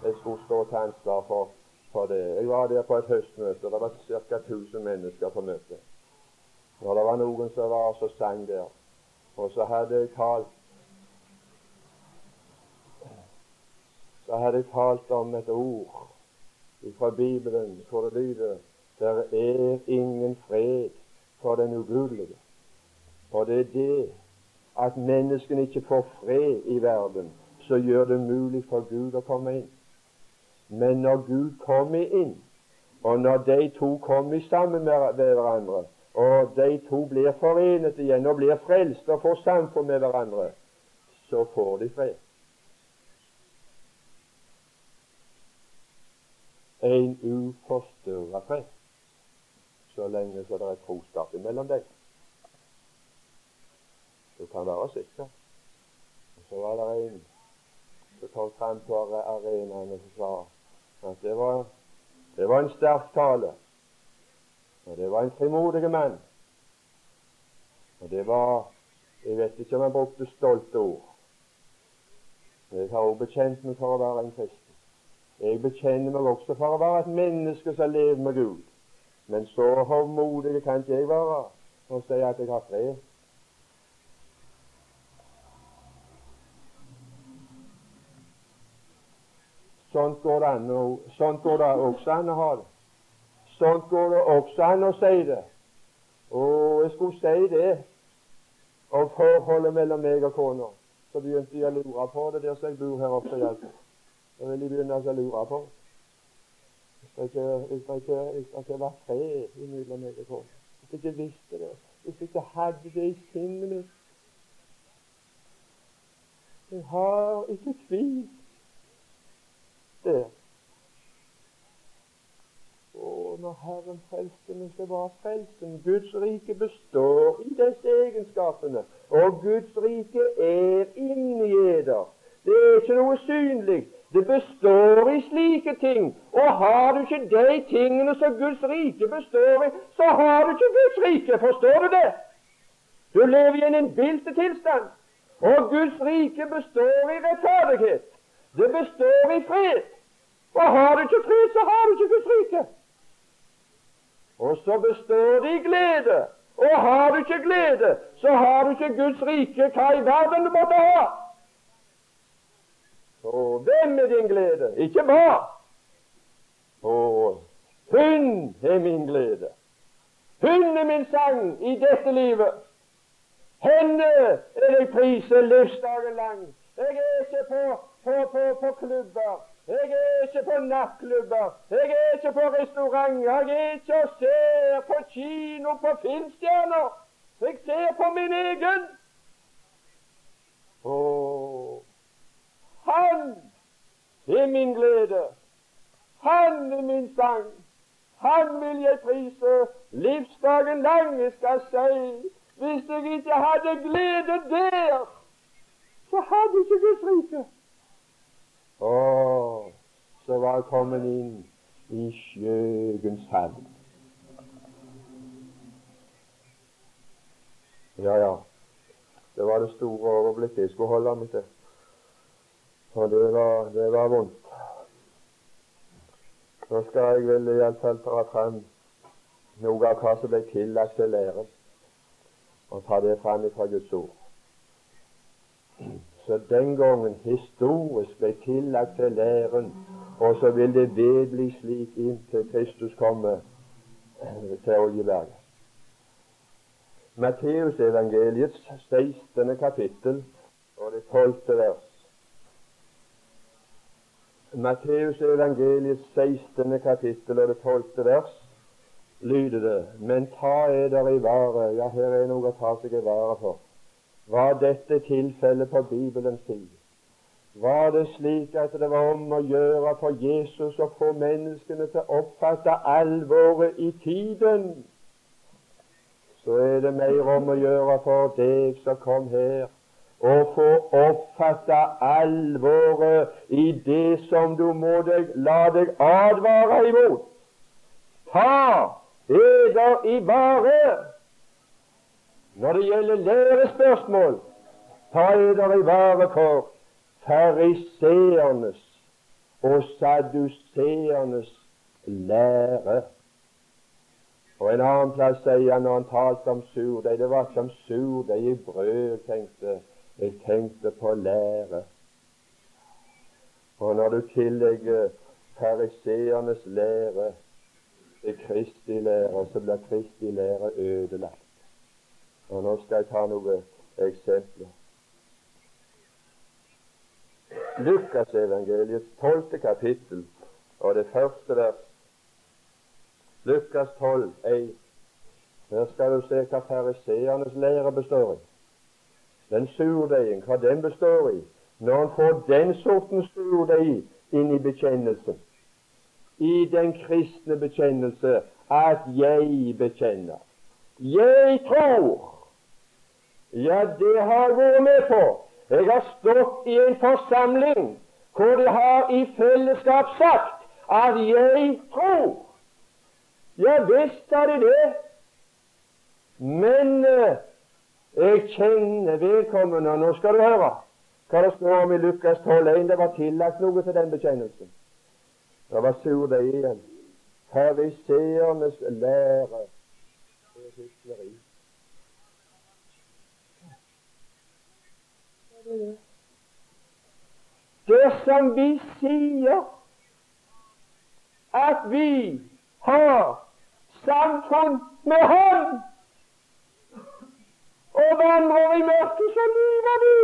[SPEAKER 1] Jeg skulle stå til ansvar for, for det. Jeg var der på et høstmøte. Det var ca. 1000 mennesker på møtet. Og det var noen som var så sang der. Og så hadde jeg talt Så hadde jeg talt om et ord fra Bibelen hvor det lyder Der er ingen fred for den ugudelige. Og det er det at menneskene ikke får fred i verden, som gjør det mulig for Gud å komme inn. Men når Gud kommer inn, og når de to kommer sammen med hverandre, og de to blir forenet igjen og blir frelst og får samfunn med hverandre, så får de fred. En uforstyrra fred, så lenge så det er troskap mellom dem. Du kan være sikker. Så var det en som kom fram på arenaen og sa at det var, det var en sterk tale. Og det var en frimodig mann. Og det var Jeg vet ikke om han brukte stolte ord. Jeg har også bekjent meg for å være en kristen. Jeg bekjenner meg også for å være et menneske som lever med Gud. Men så hovmodig kan ikke jeg være og si at jeg har fred. Sånn går det også an å ha det. Sånn går det også an å si det. Og jeg skulle si det om forholdet mellom meg og kona. Så begynte jeg å lure på det der som jeg bor her oppe. Altså. Da vil jeg begynne å lure på Hvis det ikke, var fred mellom meg og kona. Hvis jeg ikke visste det. Hvis jeg ikke hadde det i sinnet mitt. Jeg har ikke tvilt det og når Herren frelste meg, så var frelsen. Guds rike består i disse egenskapene. Og Guds rike er inni eder. Det er ikke noe synlig. Det består i slike ting. Og har du ikke de tingene som Guds rike består i, så har du ikke Guds rike. Forstår du det? Du lever i en innbilte tilstand. Og Guds rike består i rettferdighet. Det består i fred. Og har du ikke fred, så har du ikke Guds rike. Og så består det i glede. Og har du ikke glede, så har du ikke Guds rike, hva i verden du måtte ha. Så hvem er din glede? Ikke hva. Og hun er min glede. Hun er min sang i dette livet. Henne er jeg priser livsdagen lang. Jeg er ikke på, på, på, på klubber. Jeg er ikke på nattklubber. Jeg er ikke på restauranter. Jeg er ikke og ser på kino på filmstjerner. Jeg ser på min egen. Og han er min glede. Han er min sang. Han vil jeg prise livsdagen lang, jeg skal si. Hvis jeg ikke hadde glede der, så hadde jeg ikke Guds rike. Åh, kommet inn i skjøgens havn. Ja, ja. Det var det store overblikket jeg skulle holde meg til. Og det var, det var vondt. Nå skal jeg vel iallfall ta frem noe av hva som ble tillagt til læren, og ta det frem fra Guds ord. Så den gangen historisk ble tillagt til læren, og så vil det vedbli slik inntil Kristus kommer til Oljeberget. Matteus evangeliets 16. kapittel og det 12. vers. Matteus evangeliets 16. kapittel og det 12. vers lyder det Men ta eder i vare Ja, her er noe å ta seg i vare for. Var dette tilfellet på Bibelens tid? Var det slik at det var om å gjøre for Jesus å få menneskene til å oppfatte alvoret i tiden? Så er det mer om å gjøre for deg som kom her, å få oppfatte alvoret i det som du må deg, la deg advare imot. Ta eder i vare når det gjelder lærespørsmål, ta eder i vare for fariseernes og saduseernes lære. Og En annen plass sier han når han talte om surdeig Det var ikke om surdeig i brød tenkte. Jeg tenkte på lære. Og når du tillegger fariseernes lære til Kristi lære, så blir Kristi lære ødelagt. Og Nå skal jeg ta noen eksempler. Lukasevangeliets tolvte kapittel og det første vers. Lukas 12, 1. Der skal du se hva fariseernes lære består i. Den surdeigen, hva den består i. Når en får den sorten surdeig inn i bekjennelsen, i den kristne bekjennelse, at jeg bekjenner. Jeg tror ja, det har jeg vært med på. Jeg har stått i en forsamling hvor de har i fellesskap sagt at jeg tror. Ja visst har de det. Men eh, jeg kjenner vedkommende. Nå skal du høre hva det står om i Lukas 12,1. Det var tillagt noe til den bekjennelsen. Det var surdeig igjen. Fariseernes lære er hykleri. Dersom vi sier at vi har samfunn med Ham og vandrer i mørket, så lyver vi.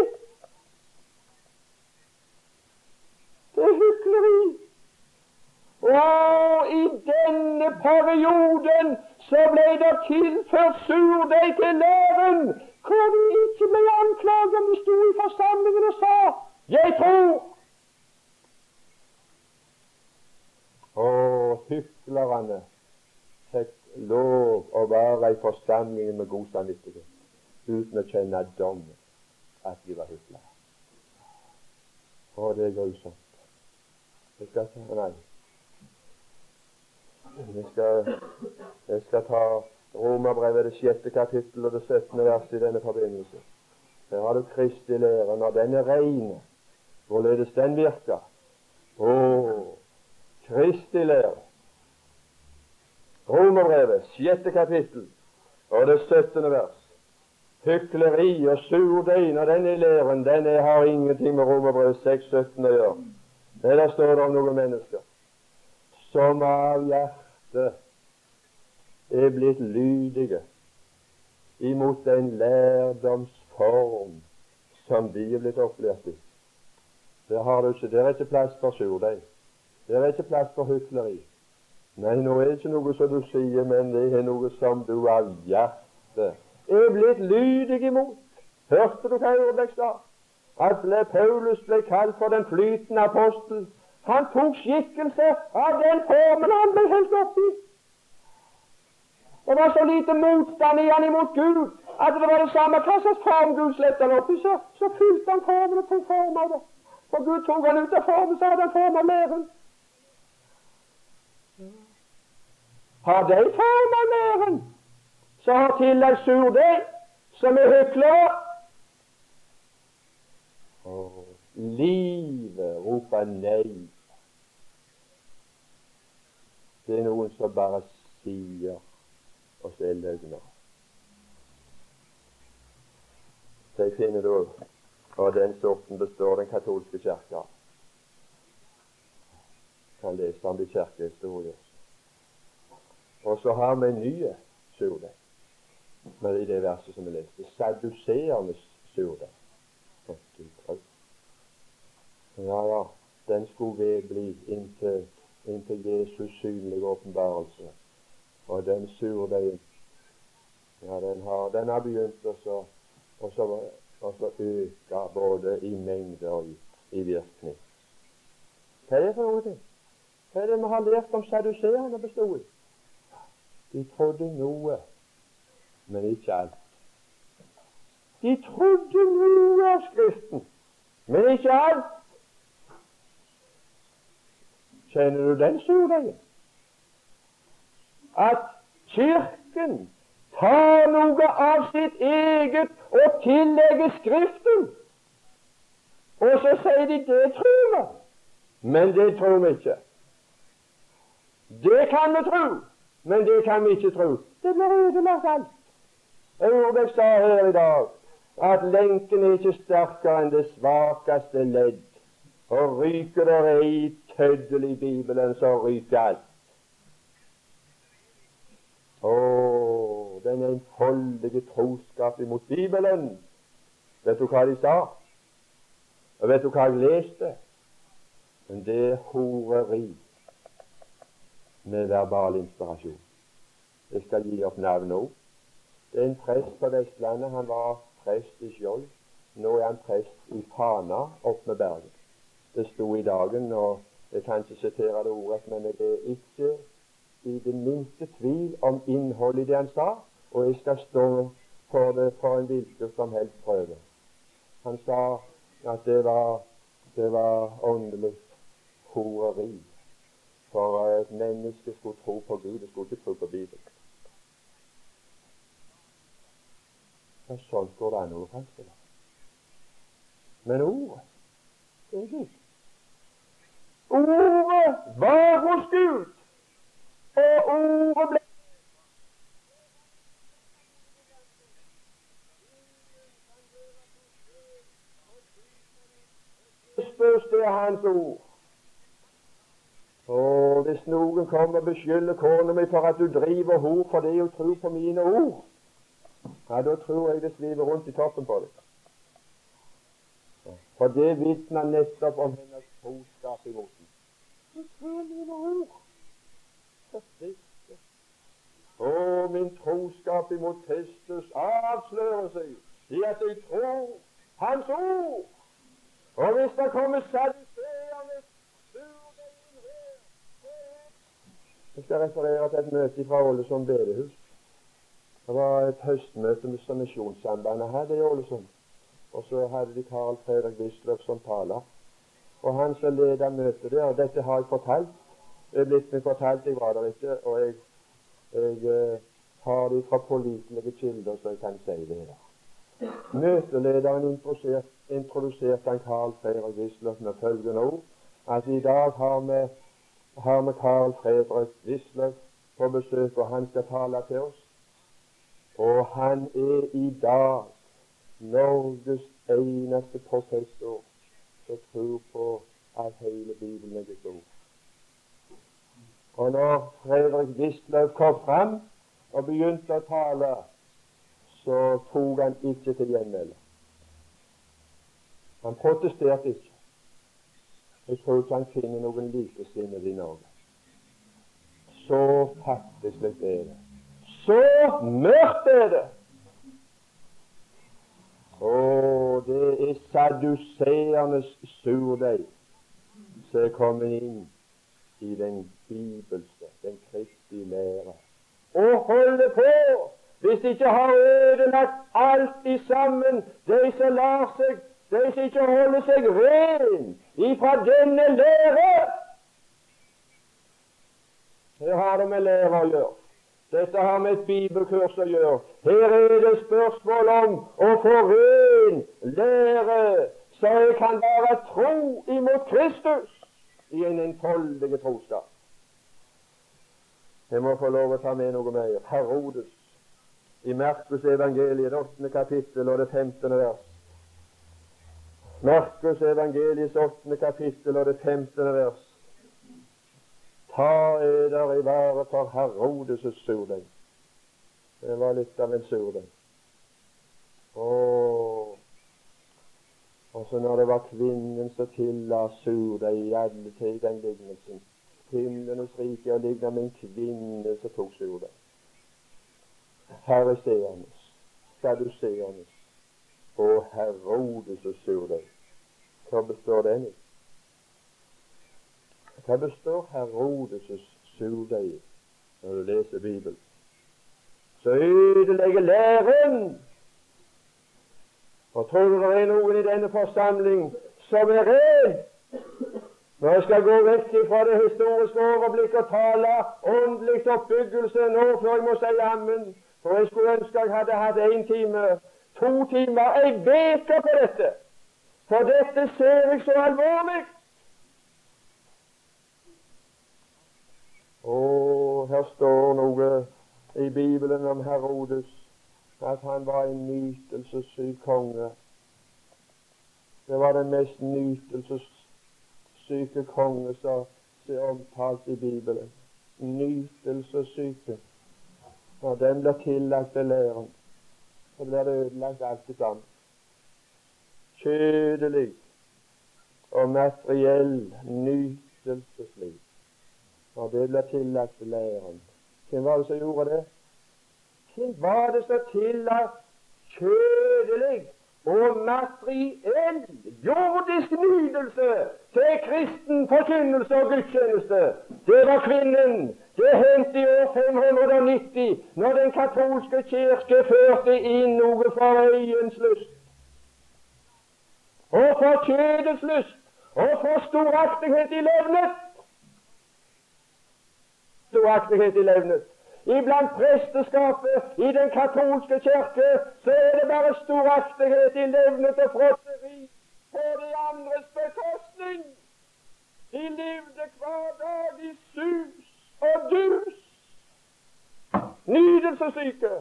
[SPEAKER 1] Det er hykleri. Og i denne perioden så ble det tilført surdeig til læren hvor de ikke ble anklaget om de sto i forsamlingen og sa 'Jeg tror'. Og hyklerne fikk lov å være i forsamlingen med god samvittighet uten å kjenne dommen at de var hyklere. Å, det er grusomt. Jeg skal ta Nei. Jeg skal, jeg skal ta Romerbrevet det sjette kapittel og det syttende vers i denne forbindelse. Her har du Kristi lære. Når den er rein, hvorledes den virker. Å, Kristi lære. Romerbrevet, sjette kapittel og det syttende vers. Hykleri og surdeig, når den er læren, den er, har ingenting med Romerbrevet 6, 17 å gjøre. Der står det om noen mennesker som av hjertet er blitt lydige imot den lærdomsform som de er blitt opplært i. Der har du ikke, der er ikke plass for surdeig. Der er ikke plass for hykleri. Nei, nå er det ikke noe som du sier, men det er noe som du av hjertet er blitt lydig imot. Hørte du hva Urbekk sa? At Paulus ble kalt for den flytende apostel. Han tok skikkelse av den formen han ble helt oppi. Det var så lite motstand i han imot Gud at det var det samme hva slags form Gud slepte han opp i, så, så fylte han formen og tok form av det. For Gud tok han ut av formen, så hadde han form av læren. Har de forma læren så har sur surdeig, som er hyklere? Oh, livet roper nei. Det er noen som bare sier, og så er løgner. Så jeg finner du og den sorten består den katolske kirka. Kan lese om i kirkehistorie. Og så har vi en ny surdeig med i det verset som vi leste. Saduseernes surdeig. Ja, ja, den skulle vedbli inntil, inntil Jesus synlige åpenbarelse. Og den surdeigen ja, den har, den har begynt å så, og så øke både i mengde og i, i virkning. Hva er det for noe? Hva er det vi har lært om saduseerne besto i? De trodde noe, men ikke alt. De trodde noe av Skriften, men ikke alt. Kjenner du den surdeigen? At Kirken tar noe av sitt eget og tillegger Skriften. Og så sier de det tror vi, men det tror vi ikke. Det kan vi tro, men det kan vi ikke tro. Det blir ødelagt alt. Jeg sa her i dag at lenken er ikke sterkere enn det svakeste ledd. Og ryker det ei tøddel i Bibelen, så ryker alt. Å, den enfoldige troskap imot Bibelen. Vet du hva de sa? Og vet du hva jeg leste? Men det er horeri med verbal inspirasjon. Jeg skal gi opp navnet nå. Det er en prest på Vestlandet. Han var prest i Skjold. Nå er han prest i Fana oppe med Bergen. Det sto i dagen, og jeg kan ikke sitere det ordet, men jeg er ikke i det minste tvil om innholdet i det han sa, og jeg skal stå for det for en hvilken som helst prøve. Han sa at det var, det var åndelig horeri. For et menneske skulle tro på Gud, det skulle ikke tro på Bibelen. Ja, sånn går det an å fremstille Men ordet, det er Gud. Ordet var hos Gud og ordet ble Kristus, det er Hans ord. Og hvis noen kommer og beskylder kona mi for at du driver henne fordi hun tror på mine ord, ja, da tror jeg det sviver rundt i toppen på deg. For det vitner nettopp om hennes troskap imot den. Du tror mine ord. Å, min troskap imot Kristus avslører seg i at jeg tror Hans ord. Og hvis det kommer saduserende surdeigen her Jeg skal referere til et møte fra Ålesund bedehus. Det var et høstmøte som Misjonssambandet hadde i Ålesund. Og så hadde de Karl Fredrik Wisløff som taler. Og han som ledet møtet der, dette har jeg fortalt er blitt meg fortalt, jeg var der ikke, og jeg, jeg uh, har det fra pålitelige kilder, så jeg kan si det her. Møtelederen introduserte han Carl Fredrik Wisløff med følgende ord at i dag har vi, har vi Carl Fredrik Wisløff på besøk, og han skal tale til oss. Og han er i dag Norges eneste professor som tror på at hele Bibelen er Guds ord. Og når Fredrik Wisløw kom fram og begynte å tale, så tok han ikke til gjenmæle. Han protesterte ikke. Jeg tror ikke han finner noen likesinnede i Norge. Så fattigslig er det. Så mørkt er det! Å, det er saduseernes surdeig som er kommet inn i den bibelske, den kristi lære. Og holde på! Hvis de ikke har ødelagt alt i sammen, de som lar seg, de som ikke holder seg ren ifra denne lære Her har det med lære å gjøre. Dette har med et bibelkurs å gjøre. Her er det spørsmål om å få ren lære, så jeg kan være tro imot Kristus i en enfoldig troskap. Jeg må få lov å ta med noe mer. Herodes i Markus evangeliet, det åttende kapittel og det femtende vers. Markus evangeliets åttende kapittel og det femtende vers. Ta eder i vare for Herodes' surdeig. Det var litt av en surdeig. Og så når det var kvinnen som tilla surdeig i alle til den lignelsen Himlenes rike og ligna med en kvinne som tok surdeig. seende, saduseernes og Herodes' surdeig. Hva består den i? Hva består Herodes' surdeig når du leser Bibelen? Så ødelegger læren. Og tror du det er noen i denne forsamling som er redd Når jeg skal gå vekk fra det historiske overblikk og tale åndelig oppbyggelse nå før jeg må si ammen, for jeg skulle ønske jeg hadde hatt én time, to timer, ei uke på dette. For dette ser jeg så alvorlig. Å, her står noe i Bibelen om Herodes, at han var en nytelsessyk konge. Det var den mest nytelsessyke konge som er omtalt i Bibelen. Nytelsessyke. Når den blir tillagt til læren, så blir det ødelagt alt sammen. Kjødelig og materiell nytelsesliv når det blir tillagt til læren. Hvem var det som gjorde det? Hvem var det står til av kjødelig og materiell jordisk nydelse til kristen forkynnelse og gudstjeneste? Det var kvinnen. Det hendte i år 590, når den katolske kirke førte inn noe for øyens lyst og for kjødets lyst og for storaktighet i levnet storaktighet i levnet. Iblant presteskapet i den katolske kirke så er det bare storaktighet i levnet og frotteri på de andres bekostning. De levde hver dag i sus og dus, nydelsessyke.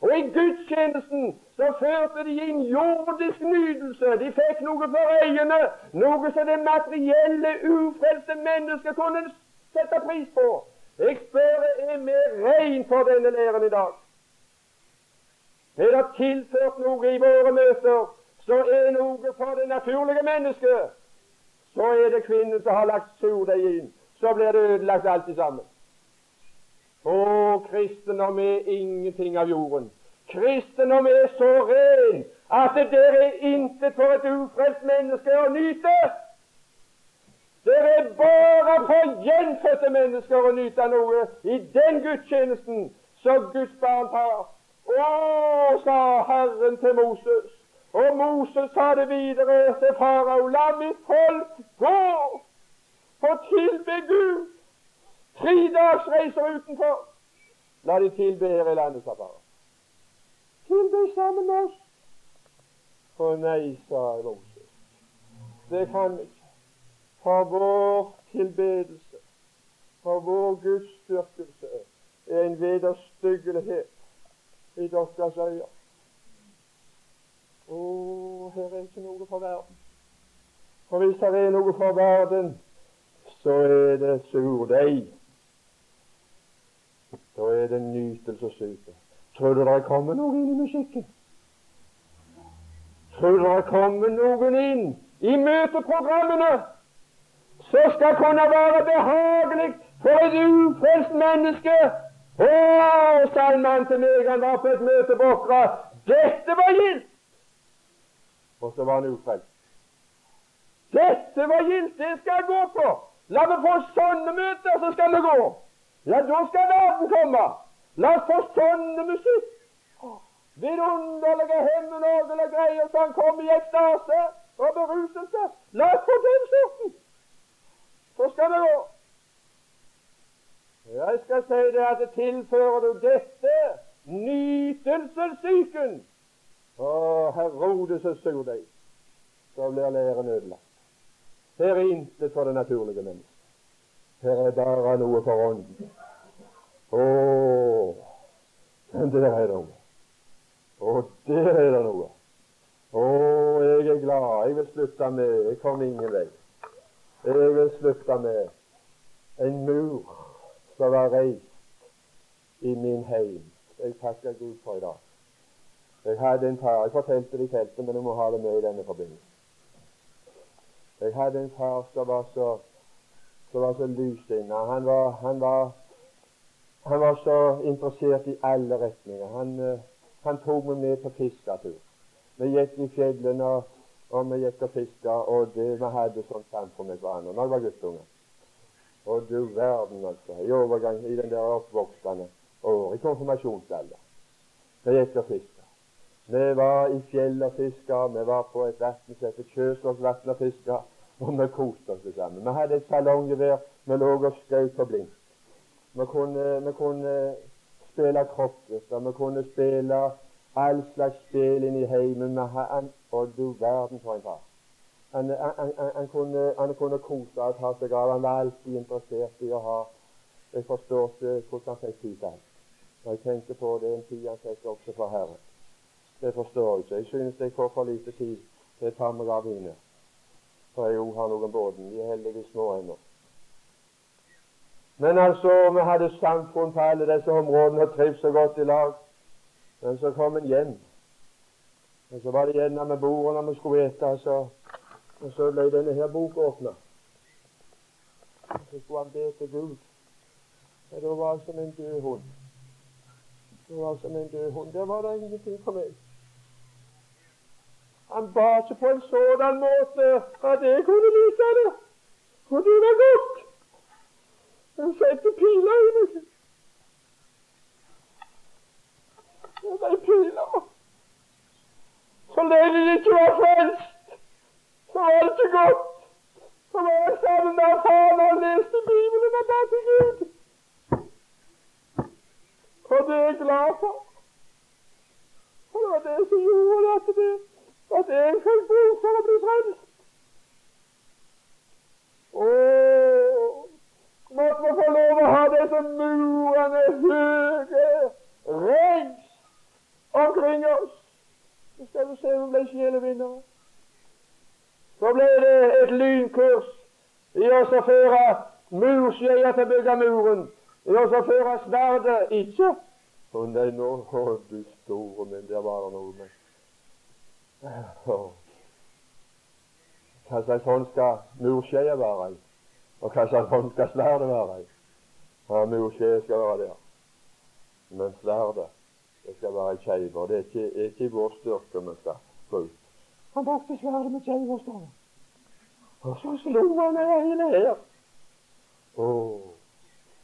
[SPEAKER 1] Og i gudstjenesten så førte de inn jordisk nydelse. De fikk noe for øyene, noe som det materielle, ufrelste mennesket kunne sette pris på. Jeg spør er vi rein for denne læren i dag? Er det tilført noe i våre møter så er noe for det naturlige mennesket, så er det kvinnen som har lagt surdeig inn. Så blir det ødelagt alt sammen. Å, kristendom er ingenting av jorden. Kristendom er så ren at det der er intet for et ufrelst menneske å nyte. Det er bare for gjenfødte mennesker å nyte noe i den gudstjenesten som Guds barn tar. Å, sa Herren til Moses. Og Moses sa det videre til farao. La mitt folk gå for tilbe Gud. Tre dags reiser utenfor. La de tilbe her i landet, sa farao. Tilbe sammen med oss. Å nei, sa Moses. Det kan vi ikke for vår tilbedelse, fra vår gudsdyrkelse, er en vederstyggelighet i deres øyne. Å, her er ikke noe for verden. For hvis det er noe for verden, så er det surdeig. Da er det nytelsessyke. Tror du det er kommet noe inn i musikken? Tror du det er kommet noen inn i møteprogrammene? Som skal kunne være behagelig for et ufrelst menneske. Å, salmen til meg, han var på et møte på Åkra. Dette var gildt! Og så var han ufrelst. Dette var gildt, det skal jeg gå på. La meg få sånne møter, så skal vi gå. Ja, da skal verden komme. La oss få sånne musikk. Vidunderlige hemmelige greier som kommer i ekstase og beruselse. La oss få den sorten. Så skal det gå. Jeg skal si det at tilfører du dette nytelsessyken Å, Herodes og surdeig, så blir læren ødelagt. Her er intet for det naturlige mennesket. Her er bare noe for ånden. Å, der er det noe. Å, der er det noe. Å, jeg er glad. Jeg vil slutte med Jeg kom ingen vei. Jeg vil slutte med en mur som var reist i min heim. Jeg takker Gud for i dag. Jeg hadde en far Jeg fortalte det i feltet, men jeg må ha det med i denne forbindelse. Jeg hadde en far som var så som var så lysinna. Han var, han, var, han var så interessert i alle retninger. Han, eh, han tok meg med på fisketur. Vi gikk i fjellene, og, og vi gikk og fiska, og det, vi hadde sånn samfunn med hverandre når jeg var guttunger. Og du verden, altså. I overgang i den der oppvoksende år, i konfirmasjonsalder. Vi gikk og fiska. Vi var i fjellet og fiska, vi var på et vann som heter Kjøsåsvatn og fiska, og vi koste oss sammen. Vi hadde et salonggevær, vi lå og skjøt på blink. Vi kunne, vi kunne spille kroppsøvelser, vi kunne spille all slags spill inn i heimen. med han, Og du verden for en far. Han, han, han, kunne, han kunne kose og ta seg av. Han var alltid interessert i å ha Jeg forstår ikke hvordan han fikk tid til alt. Når jeg tenker på det en tid han fikk også fra Herren. Det forstår jeg ikke. Jeg synes jeg får for lite tid til å ta meg av henne. For jeg har noen båten. De er heldigvis små ennå. Men altså, vi hadde samfunn på alle disse områdene og trivdes så godt i lag. Men så kom en hjem. Og så var det gjerne med bordet når vi skulle ete, så, og så ble denne her boka åpna. Så skulle han be til Gud. Og det var som en død hund. Det var som en død hund. Der var det ingenting for meg. Han ba ikke på en sådan måte at jeg kunne like det. For det var godt. Han satte piler i meg. Det de piler. Så lenge de ikke var frelst, så var det ikke godt. Så var jeg sammen med faren han leste Bibelen og ba til Gud. Og det er jeg glad for. For det var det som gjorde at det at jeg fikk bruk for å bli frelst. Og måtte vi få lov å ha disse murene høye reist omkring oss. Så skal vi se om vi ble sjelevinnere. Så ble det et lynkurs i oss å føre murskjea til å bygge muren. I oss å føre sverdet ikke. Å nei, nå, å, du store min, der var det noe med hva slags hånd skal murskeia være i? Og hva slags hånd skal sverdet være i? Ja, Murskeia skal være der, men sverdet det skal være keiver. Det er ikke, er ikke vår styrke vi skal bruke. Han brukte sverdet med keiver, står det. Og så slo han hele her. Oh.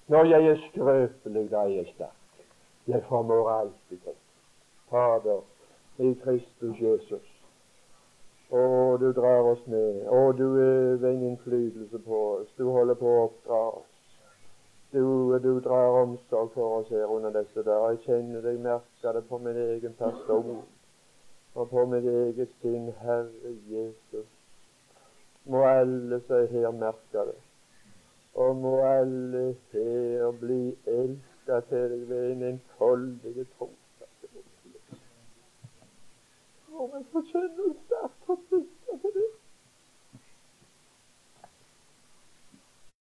[SPEAKER 1] Når jeg er skrøpelig, da er jeg sterk. Jeg formår alltid ting. Fader, i Kristus Jesus. Å, du drar oss ned. Å, du øver en innflytelse på oss. Du holder på å oppdra oss. Du, du drar omsorg for oss her under disse der. Jeg kjenner deg, merker det på min egen person og på mitt eget sinn. Herre Jesus, må alle som er her, merke det. Og må alle her bli elska til deg ved en enfoldig tro. Og vi forkjenner sterkt at